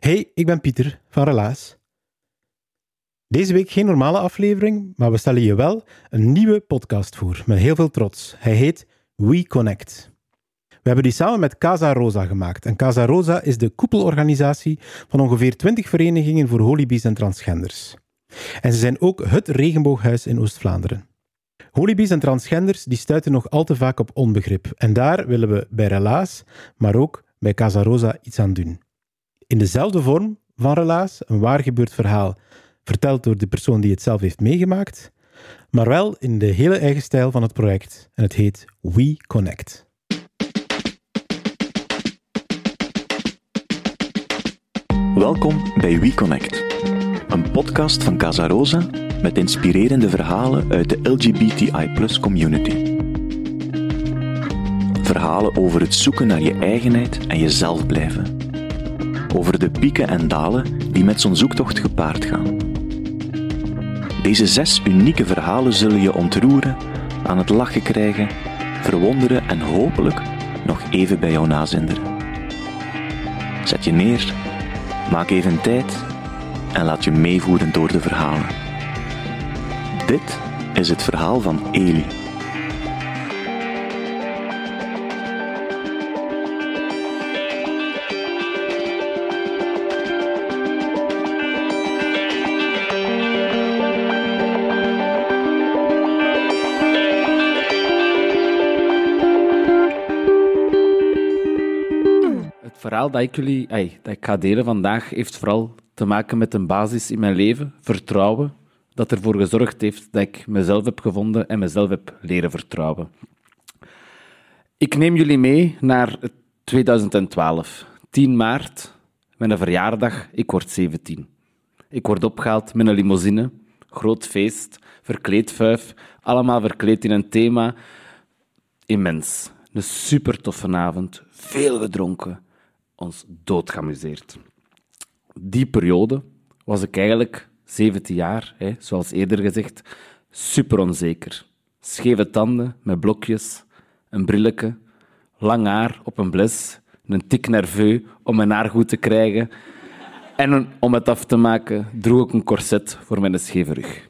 Hey, ik ben Pieter van Relaas. Deze week geen normale aflevering, maar we stellen je wel een nieuwe podcast voor, met heel veel trots. Hij heet We Connect. We hebben die samen met Casa Rosa gemaakt. En Casa Rosa is de koepelorganisatie van ongeveer 20 verenigingen voor holibies en transgenders. En ze zijn ook het regenbooghuis in Oost-Vlaanderen. Holibies en transgenders die stuiten nog al te vaak op onbegrip. En daar willen we bij Relaas, maar ook bij Casa Rosa iets aan doen. In dezelfde vorm van Relaas, een waar gebeurd verhaal verteld door de persoon die het zelf heeft meegemaakt, maar wel in de hele eigen stijl van het project. En het heet We Connect. Welkom bij We Connect, een podcast van Casa Rosa met inspirerende verhalen uit de LGBTI community. Verhalen over het zoeken naar je eigenheid en jezelf blijven. Over de pieken en dalen die met zo'n zoektocht gepaard gaan. Deze zes unieke verhalen zullen je ontroeren, aan het lachen krijgen, verwonderen en hopelijk nog even bij jou nazinderen. Zet je neer, maak even tijd en laat je meevoeren door de verhalen. Dit is het verhaal van Eli. Verhaal dat ik jullie dat ik ga delen vandaag heeft vooral te maken met een basis in mijn leven, vertrouwen, dat ervoor gezorgd heeft dat ik mezelf heb gevonden en mezelf heb leren vertrouwen. Ik neem jullie mee naar 2012, 10 maart, mijn verjaardag, ik word 17. Ik word opgehaald met een limousine, groot feest, verkleed vijf, allemaal verkleed in een thema. Immens. Een super toffe avond, veel gedronken, ons doodgeamuseerd. Die periode was ik eigenlijk 17 jaar, hè, zoals eerder gezegd, super onzeker. Scheve tanden met blokjes, een brilletje, lang haar op een bles, een tik nerveux om mijn haar goed te krijgen. En om het af te maken droeg ik een corset voor mijn scheve rug.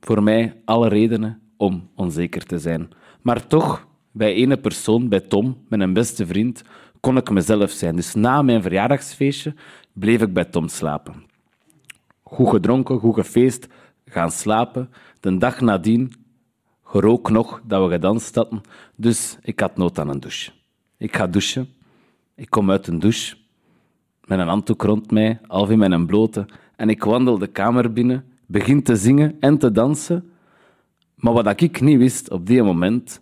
Voor mij alle redenen om onzeker te zijn. Maar toch, bij ene persoon, bij Tom, mijn beste vriend, kon ik mezelf zijn. Dus na mijn verjaardagsfeestje bleef ik bij Tom slapen. Goed gedronken, goed gefeest, gaan slapen. De dag nadien gerook nog dat we gedanst hadden, dus ik had nood aan een douche. Ik ga douchen. Ik kom uit een douche met een handdoek rond mij, half in mijn blote, en ik wandel de kamer binnen, begin te zingen en te dansen. Maar wat ik niet wist op die moment,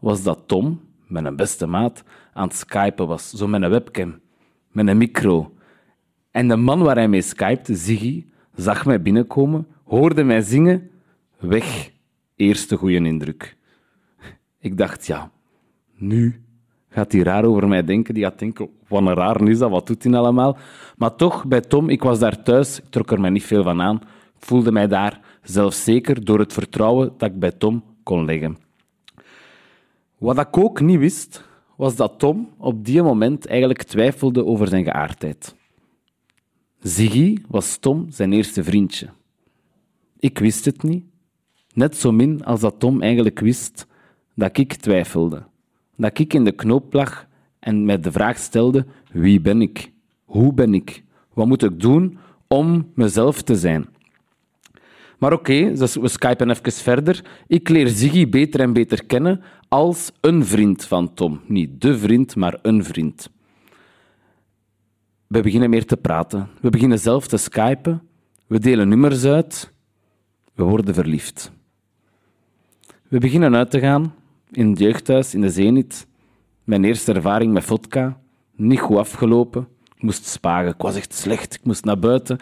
was dat Tom, mijn beste maat, aan het skypen was. Zo met een webcam, met een micro. En de man waar hij mee skypte, Ziggy, zag mij binnenkomen, hoorde mij zingen, weg. Eerste goede indruk. Ik dacht, ja, nu gaat hij raar over mij denken. Die gaat denken, wat een raar is dat, wat doet hij allemaal? Maar toch, bij Tom, ik was daar thuis, ik trok er mij niet veel van aan. Ik voelde mij daar zelfzeker door het vertrouwen dat ik bij Tom kon leggen. Wat ik ook niet wist, was dat Tom op die moment eigenlijk twijfelde over zijn geaardheid. Ziggy was Tom zijn eerste vriendje. Ik wist het niet, net zo min als dat Tom eigenlijk wist dat ik twijfelde. Dat ik in de knoop lag en mij de vraag stelde: wie ben ik? Hoe ben ik? Wat moet ik doen om mezelf te zijn? Maar oké, dus we skypen even verder. Ik leer Ziggy beter en beter kennen als een vriend van Tom. Niet de vriend, maar een vriend. We beginnen meer te praten. We beginnen zelf te skypen. We delen nummers uit. We worden verliefd. We beginnen uit te gaan in het jeugdhuis in de Zenit. Mijn eerste ervaring met vodka. Niet goed afgelopen. Ik moest spagen. Ik was echt slecht. Ik moest naar buiten.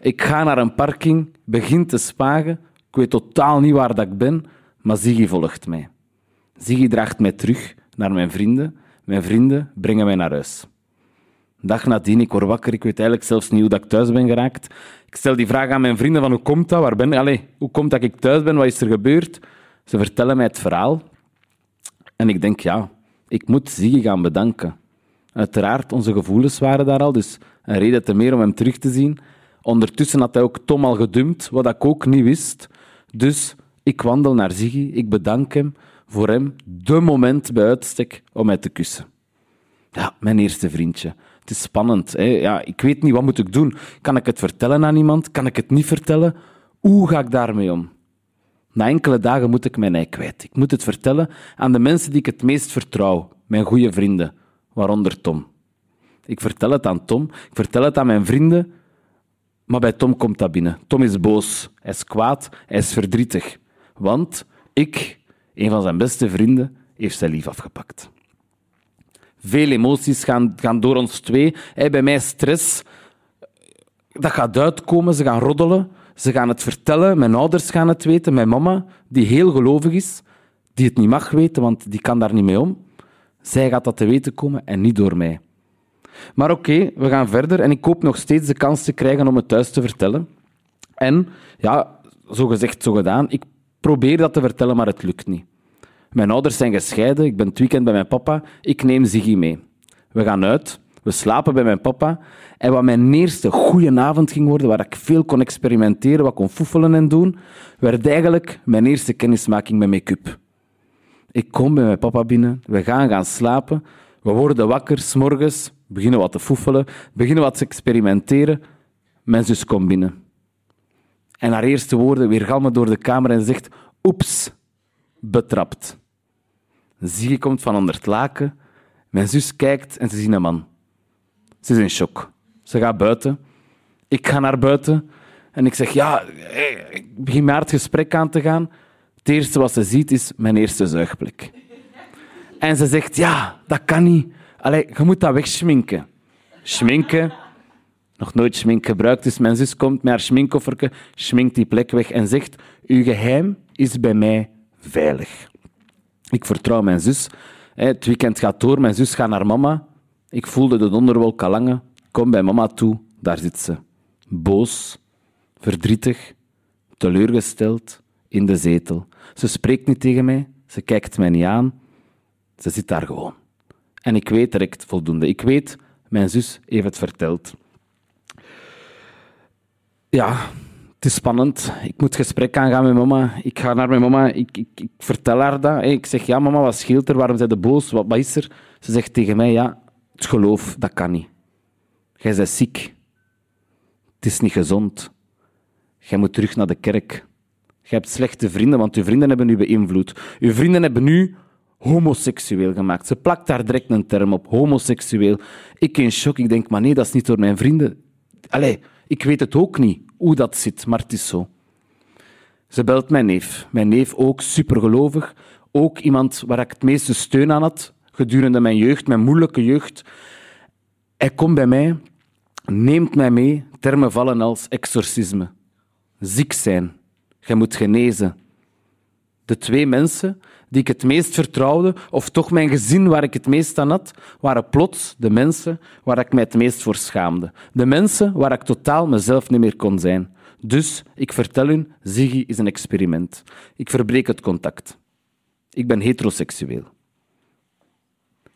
Ik ga naar een parking, begin te spagen. Ik weet totaal niet waar dat ik ben, maar Ziggy volgt mij. Ziggy draagt mij terug naar mijn vrienden. Mijn vrienden brengen mij naar huis. Dag nadien, ik word wakker. Ik weet eigenlijk zelfs niet hoe dat ik thuis ben geraakt. Ik stel die vraag aan mijn vrienden van hoe komt dat? Waar ben ik? Allee, hoe komt dat ik thuis ben? Wat is er gebeurd? Ze vertellen mij het verhaal. En ik denk, ja, ik moet Ziggy gaan bedanken. Uiteraard, onze gevoelens waren daar al, dus een reden te meer om hem terug te zien. Ondertussen had hij ook Tom al gedumpt, wat ik ook niet wist. Dus ik wandel naar Ziggy, ik bedank hem voor hem de moment bij uitstek om mij te kussen. Ja, mijn eerste vriendje. Het is spannend. Hè? Ja, ik weet niet, wat moet ik doen? Kan ik het vertellen aan iemand? Kan ik het niet vertellen? Hoe ga ik daarmee om? Na enkele dagen moet ik mijn ei kwijt. Ik moet het vertellen aan de mensen die ik het meest vertrouw, mijn goede vrienden, waaronder Tom. Ik vertel het aan Tom, ik vertel het aan mijn vrienden, maar bij Tom komt dat binnen. Tom is boos, hij is kwaad, hij is verdrietig. Want ik, een van zijn beste vrienden, heeft zijn lief afgepakt. Veel emoties gaan, gaan door ons twee. Hij bij mij stress. Dat gaat uitkomen, ze gaan roddelen. Ze gaan het vertellen. Mijn ouders gaan het weten. Mijn mama, die heel gelovig is, die het niet mag weten, want die kan daar niet mee om. Zij gaat dat te weten komen en niet door mij. Maar oké, we gaan verder en ik hoop nog steeds de kans te krijgen om het thuis te vertellen. En ja, zo gezegd, zo gedaan. Ik probeer dat te vertellen, maar het lukt niet. Mijn ouders zijn gescheiden, ik ben het weekend bij mijn papa, ik neem Ziggy mee. We gaan uit, we slapen bij mijn papa. En wat mijn eerste goede avond ging worden, waar ik veel kon experimenteren, wat kon foefelen en doen, werd eigenlijk mijn eerste kennismaking met make-up. Ik kom bij mijn papa binnen, we gaan gaan slapen, we worden wakker, s'morgens, beginnen wat te foefelen, beginnen wat te experimenteren. Mijn zus komt binnen. En haar eerste woorden weergalmen door de kamer en zegt, oeps, betrapt. Zie komt van onder het laken. Mijn zus kijkt en ze ziet een man. Ze is in shock. Ze gaat buiten. Ik ga naar buiten en ik zeg, ja, ik begin maar het gesprek aan te gaan. Het eerste wat ze ziet is mijn eerste zuigplek. En ze zegt, ja, dat kan niet. Allee, je moet dat wegschminken. Schminken. Nog nooit schmink gebruikt, dus mijn zus komt met haar schminkt die plek weg en zegt, uw geheim is bij mij veilig. Ik vertrouw mijn zus. Het weekend gaat door, mijn zus gaat naar mama. Ik voelde de donderwolk al lange. Kom bij mama toe, daar zit ze. Boos, verdrietig, teleurgesteld, in de zetel. Ze spreekt niet tegen mij, ze kijkt mij niet aan. Ze zit daar gewoon. En ik weet direct voldoende. Ik weet, mijn zus heeft het verteld. Ja, het is spannend. Ik moet gesprek aangaan met mama. Ik ga naar mijn mama. Ik, ik, vertel haar dat. Ik zeg, ja mama, wat scheelt er? Waarom zijn de boos? Wat, wat is er? Ze zegt tegen mij, ja, het geloof, dat kan niet. Jij bent ziek. Het is niet gezond. Jij moet terug naar de kerk. Je hebt slechte vrienden, want je vrienden hebben u beïnvloed. Uw vrienden hebben u homoseksueel gemaakt. Ze plakt daar direct een term op, homoseksueel. Ik in shock, ik denk, maar nee, dat is niet door mijn vrienden. Allee, ik weet het ook niet hoe dat zit, maar het is zo. Ze belt mijn neef. Mijn neef ook supergelovig. Ook iemand waar ik het meeste steun aan had gedurende mijn jeugd, mijn moeilijke jeugd. Hij komt bij mij, neemt mij mee, termen vallen als exorcisme. Ziek zijn. Je moet genezen. De twee mensen die ik het meest vertrouwde, of toch mijn gezin waar ik het meest aan had, waren plots de mensen waar ik mij het meest voor schaamde. De mensen waar ik totaal mezelf niet meer kon zijn. Dus ik vertel hun, Ziggy is een experiment. Ik verbreek het contact. Ik ben heteroseksueel.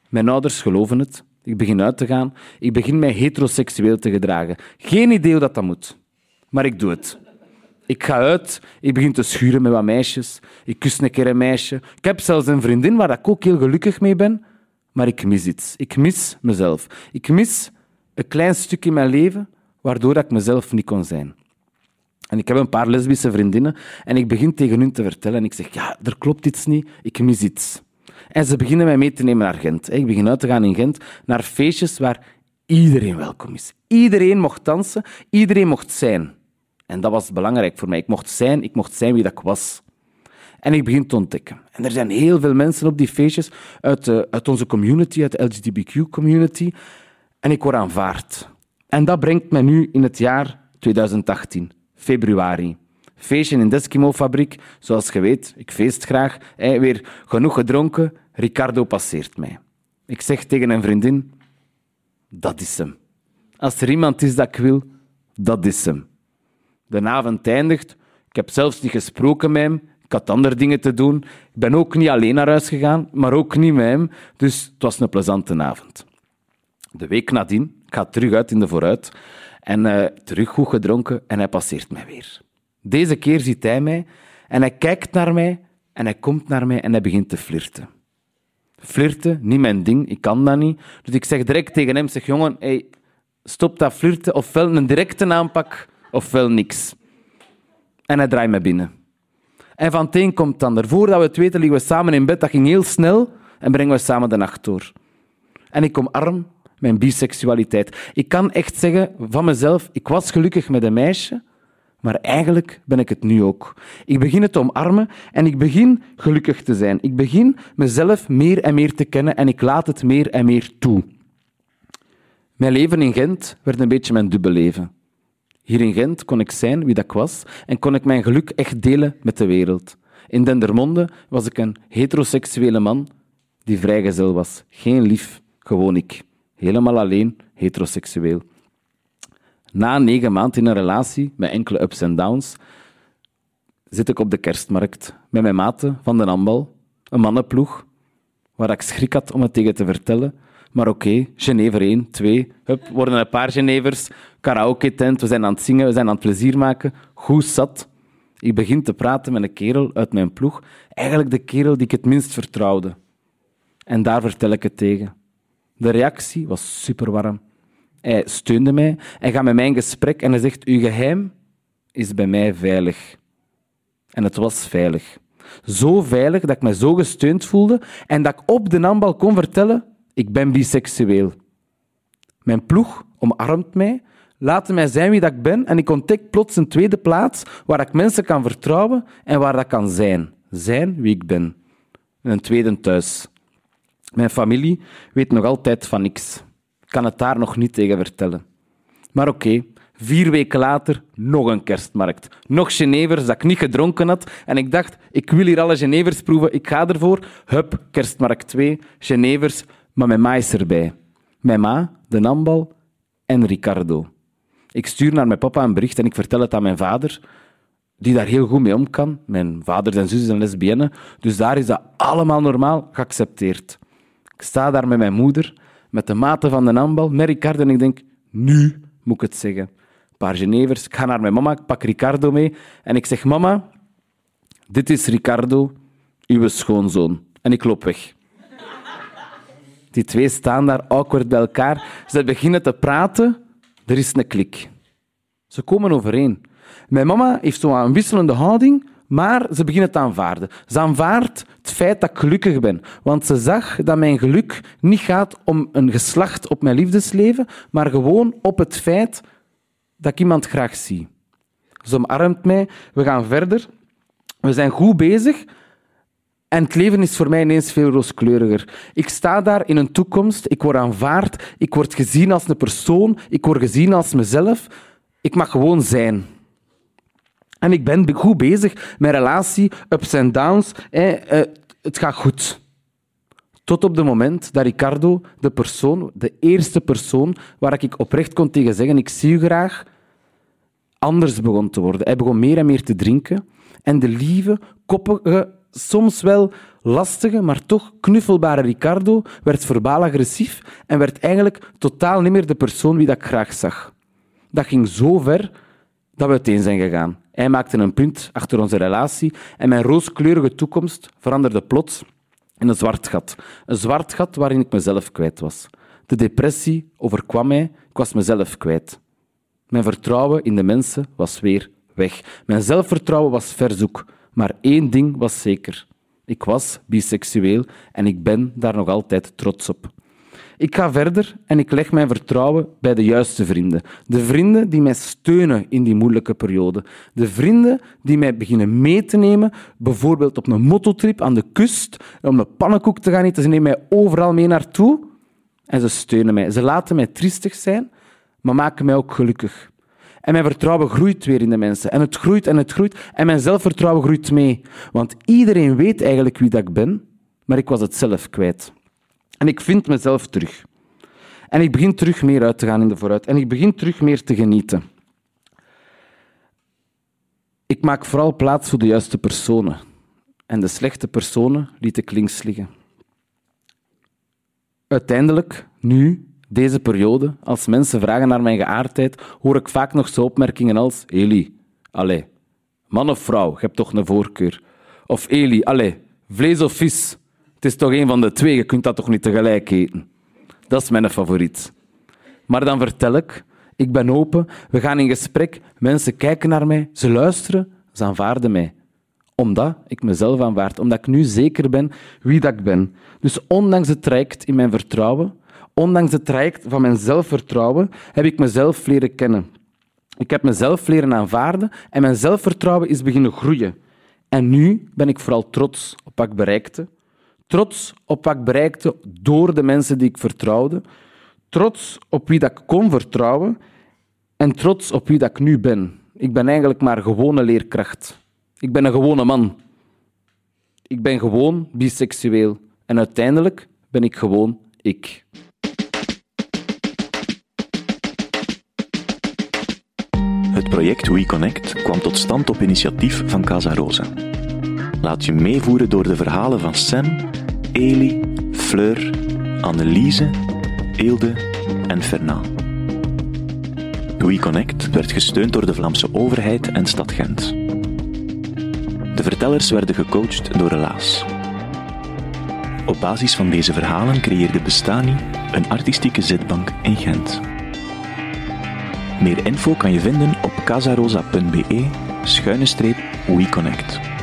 Mijn ouders geloven het. Ik begin uit te gaan. Ik begin mij heteroseksueel te gedragen. Geen idee hoe dat, dat moet. Maar ik doe het. Ik ga uit, ik begin te schuren met wat meisjes. Ik kus een keer een meisje. Ik heb zelfs een vriendin waar ik ook heel gelukkig mee ben, maar ik mis iets. Ik mis mezelf. Ik mis een klein stuk in mijn leven waardoor ik mezelf niet kon zijn. En ik heb een paar lesbische vriendinnen en ik begin tegen hun te vertellen en ik zeg, ja, er klopt iets niet, ik mis iets. En ze beginnen mij mee te nemen naar Gent. Ik begin uit te gaan in Gent naar feestjes waar iedereen welkom is. Iedereen mocht dansen, iedereen mocht zijn. En dat was belangrijk voor mij. Ik mocht zijn, ik mocht zijn wie dat ik was. En ik begin te ontdekken. En er zijn heel veel mensen op die feestjes uit, de, uit onze community, uit de LGBTQ-community. En ik word aanvaard. En dat brengt mij nu in het jaar 2018, februari. Feestje in de Eskimo-fabriek, zoals je weet, ik feest graag. Hey, weer genoeg gedronken, Ricardo passeert mij. Ik zeg tegen een vriendin, dat is hem. Als er iemand is dat ik wil, dat is hem. De avond eindigt, ik heb zelfs niet gesproken met hem, ik had andere dingen te doen. Ik ben ook niet alleen naar huis gegaan, maar ook niet met hem. Dus het was een plezante avond. De week nadien, ik ga terug uit in de vooruit en uh, terug goed gedronken en hij passeert mij weer. Deze keer ziet hij mij en hij kijkt naar mij en hij komt naar mij en hij begint te flirten. Flirten, niet mijn ding, ik kan dat niet. Dus ik zeg direct tegen hem, zeg jongen, hey, stop dat flirten, ofwel een directe aanpak, ofwel niks. En hij draait me binnen. En van het komt ander. Voordat we het weten, liggen we samen in bed. Dat ging heel snel en brengen we samen de nacht door. En ik omarm mijn biseksualiteit. Ik kan echt zeggen van mezelf, ik was gelukkig met een meisje, maar eigenlijk ben ik het nu ook. Ik begin het omarmen en ik begin gelukkig te zijn. Ik begin mezelf meer en meer te kennen en ik laat het meer en meer toe. Mijn leven in Gent werd een beetje mijn dubbele leven. Hier in Gent kon ik zijn wie dat ik was en kon ik mijn geluk echt delen met de wereld. In Dendermonde was ik een heteroseksuele man die vrijgezel was. Geen lief, gewoon ik. Helemaal alleen, heteroseksueel. Na negen maanden in een relatie, met enkele ups en downs, zit ik op de kerstmarkt met mijn maten van de Ambal, een mannenploeg, waar ik schrik had om het tegen te vertellen. Maar oké, Genever 1, 2, hup, worden een paar Genevers, karaoke-tent, we zijn aan het zingen, we zijn aan het plezier maken. Goed zat. Ik begin te praten met een kerel uit mijn ploeg, eigenlijk de kerel die ik het minst vertrouwde. En daar vertel ik het tegen. De reactie was super warm. Hij steunde mij, hij gaat met mij in gesprek en hij zegt, uw geheim is bij mij veilig. En het was veilig. Zo veilig dat ik me zo gesteund voelde en dat ik op de nambal kon vertellen, ik ben biseksueel. Mijn ploeg omarmt mij, laat mij zijn wie dat ik ben en ik ontdek plots een tweede plaats waar ik mensen kan vertrouwen en waar dat kan zijn. Zijn wie ik ben. Een tweede thuis. Mijn familie weet nog altijd van niks. Ik kan het daar nog niet tegen vertellen. Maar oké, vier weken later nog een kerstmarkt. Nog Genevers dat ik niet gedronken had. En ik dacht, ik wil hier alle Genevers proeven. Ik ga ervoor. Hup, kerstmarkt 2, Genevers, maar mijn ma is erbij. Mijn ma, de Nambal en Ricardo. Ik stuur naar mijn papa een bericht en ik vertel het aan mijn vader, die daar heel goed mee om kan. Mijn vader en zus zijn lesbienne, dus daar is dat allemaal normaal geaccepteerd. Ik sta daar met mijn moeder, met de maten van de Nambal, met Ricardo en ik denk, nu moet ik het zeggen. Een paar Genevers, ik ga naar mijn mama, ik pak Ricardo mee en ik zeg, mama, dit is Ricardo, uw schoonzoon. En ik loop weg. Die twee staan daar awkward bij elkaar. Ze beginnen te praten. Er is een klik. Ze komen overeen. Mijn mama heeft zo een wisselende houding, maar ze beginnen te aanvaarden. Ze aanvaardt het feit dat ik gelukkig ben. Want ze zag dat mijn geluk niet gaat om een geslacht op mijn liefdesleven, maar gewoon op het feit dat ik iemand graag zie. Ze omarmt mij. We gaan verder. We zijn goed bezig. En het leven is voor mij ineens veel rooskleuriger. Ik sta daar in een toekomst, ik word aanvaard, ik word gezien als een persoon, ik word gezien als mezelf. Ik mag gewoon zijn. En ik ben goed bezig met relatie, ups en downs. Eh, het gaat goed. Tot op het moment dat Ricardo, de persoon, de eerste persoon waar ik oprecht kon tegen zeggen, ik zie u graag, anders begon te worden. Hij begon meer en meer te drinken. En de lieve, koppige soms wel lastige, maar toch knuffelbare Ricardo werd verbaal agressief en werd eigenlijk totaal niet meer de persoon wie dat ik graag zag. Dat ging zo ver dat we uiteen zijn gegaan. Hij maakte een punt achter onze relatie en mijn rooskleurige toekomst veranderde plots in een zwart gat. Een zwart gat waarin ik mezelf kwijt was. De depressie overkwam mij, ik was mezelf kwijt. Mijn vertrouwen in de mensen was weer weg. Mijn zelfvertrouwen was verzoek. Maar één ding was zeker. Ik was biseksueel en ik ben daar nog altijd trots op. Ik ga verder en ik leg mijn vertrouwen bij de juiste vrienden. De vrienden die mij steunen in die moeilijke periode. De vrienden die mij beginnen mee te nemen, bijvoorbeeld op een mototrip aan de kust, om een pannenkoek te gaan eten. Ze nemen mij overal mee naartoe en ze steunen mij. Ze laten mij triestig zijn, maar maken mij ook gelukkig. En mijn vertrouwen groeit weer in de mensen. En het groeit en het groeit. En mijn zelfvertrouwen groeit mee. Want iedereen weet eigenlijk wie dat ik ben, maar ik was het zelf kwijt. En ik vind mezelf terug. En ik begin terug meer uit te gaan in de vooruit. En ik begin terug meer te genieten. Ik maak vooral plaats voor de juiste personen. En de slechte personen liet ik links liggen. Uiteindelijk, nu, deze periode, als mensen vragen naar mijn geaardheid, hoor ik vaak nog zo opmerkingen als Eli, allee, man of vrouw, je hebt toch een voorkeur. Of Eli, allee, vlees of vis. Het is toch een van de twee, je kunt dat toch niet tegelijk eten. Dat is mijn favoriet. Maar dan vertel ik, ik ben open, we gaan in gesprek, mensen kijken naar mij, ze luisteren, ze aanvaarden mij. Omdat ik mezelf aanvaard, omdat ik nu zeker ben wie dat ik ben. Dus ondanks het traject in mijn vertrouwen, ondanks het traject van mijn zelfvertrouwen, heb ik mezelf leren kennen. Ik heb mezelf leren aanvaarden en mijn zelfvertrouwen is beginnen groeien. En nu ben ik vooral trots op wat ik bereikte. Trots op wat ik bereikte door de mensen die ik vertrouwde. Trots op wie dat ik kon vertrouwen. En trots op wie dat ik nu ben. Ik ben eigenlijk maar gewone leerkracht. Ik ben een gewone man. Ik ben gewoon biseksueel. En uiteindelijk ben ik gewoon ik. Het project WeConnect kwam tot stand op initiatief van Casa Rosa. Laat je meevoeren door de verhalen van Sam, Eli, Fleur, Anneliese, Eelde en Fernand. WeConnect werd gesteund door de Vlaamse overheid en stad Gent. De vertellers werden gecoacht door Relaas. Op basis van deze verhalen creëerde Bestani een artistieke zitbank in Gent. Meer info kan je vinden op casarosa.be schuine streep WeConnect.